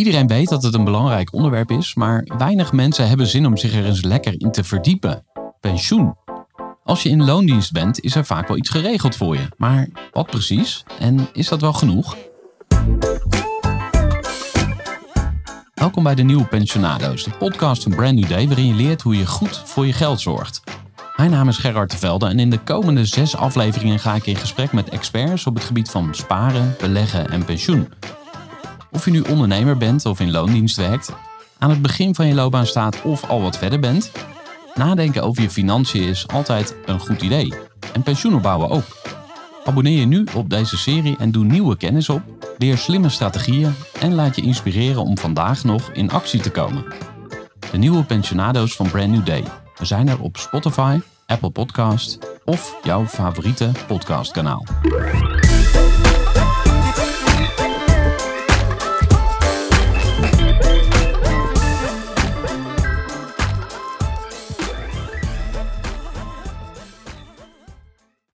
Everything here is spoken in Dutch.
Iedereen weet dat het een belangrijk onderwerp is, maar weinig mensen hebben zin om zich er eens lekker in te verdiepen. Pensioen. Als je in loondienst bent, is er vaak wel iets geregeld voor je. Maar wat precies? En is dat wel genoeg? Welkom bij de Nieuwe Pensionado's, de podcast van Brand New Day, waarin je leert hoe je goed voor je geld zorgt. Mijn naam is Gerard de Velde en in de komende zes afleveringen ga ik in gesprek met experts op het gebied van sparen, beleggen en pensioen. Of je nu ondernemer bent of in loondienst werkt, aan het begin van je loopbaan staat of al wat verder bent, nadenken over je financiën is altijd een goed idee. En pensioen opbouwen ook. Abonneer je nu op deze serie en doe nieuwe kennis op, leer slimme strategieën en laat je inspireren om vandaag nog in actie te komen. De nieuwe pensionado's van Brand New Day. Zijn er op Spotify, Apple Podcast of jouw favoriete podcastkanaal.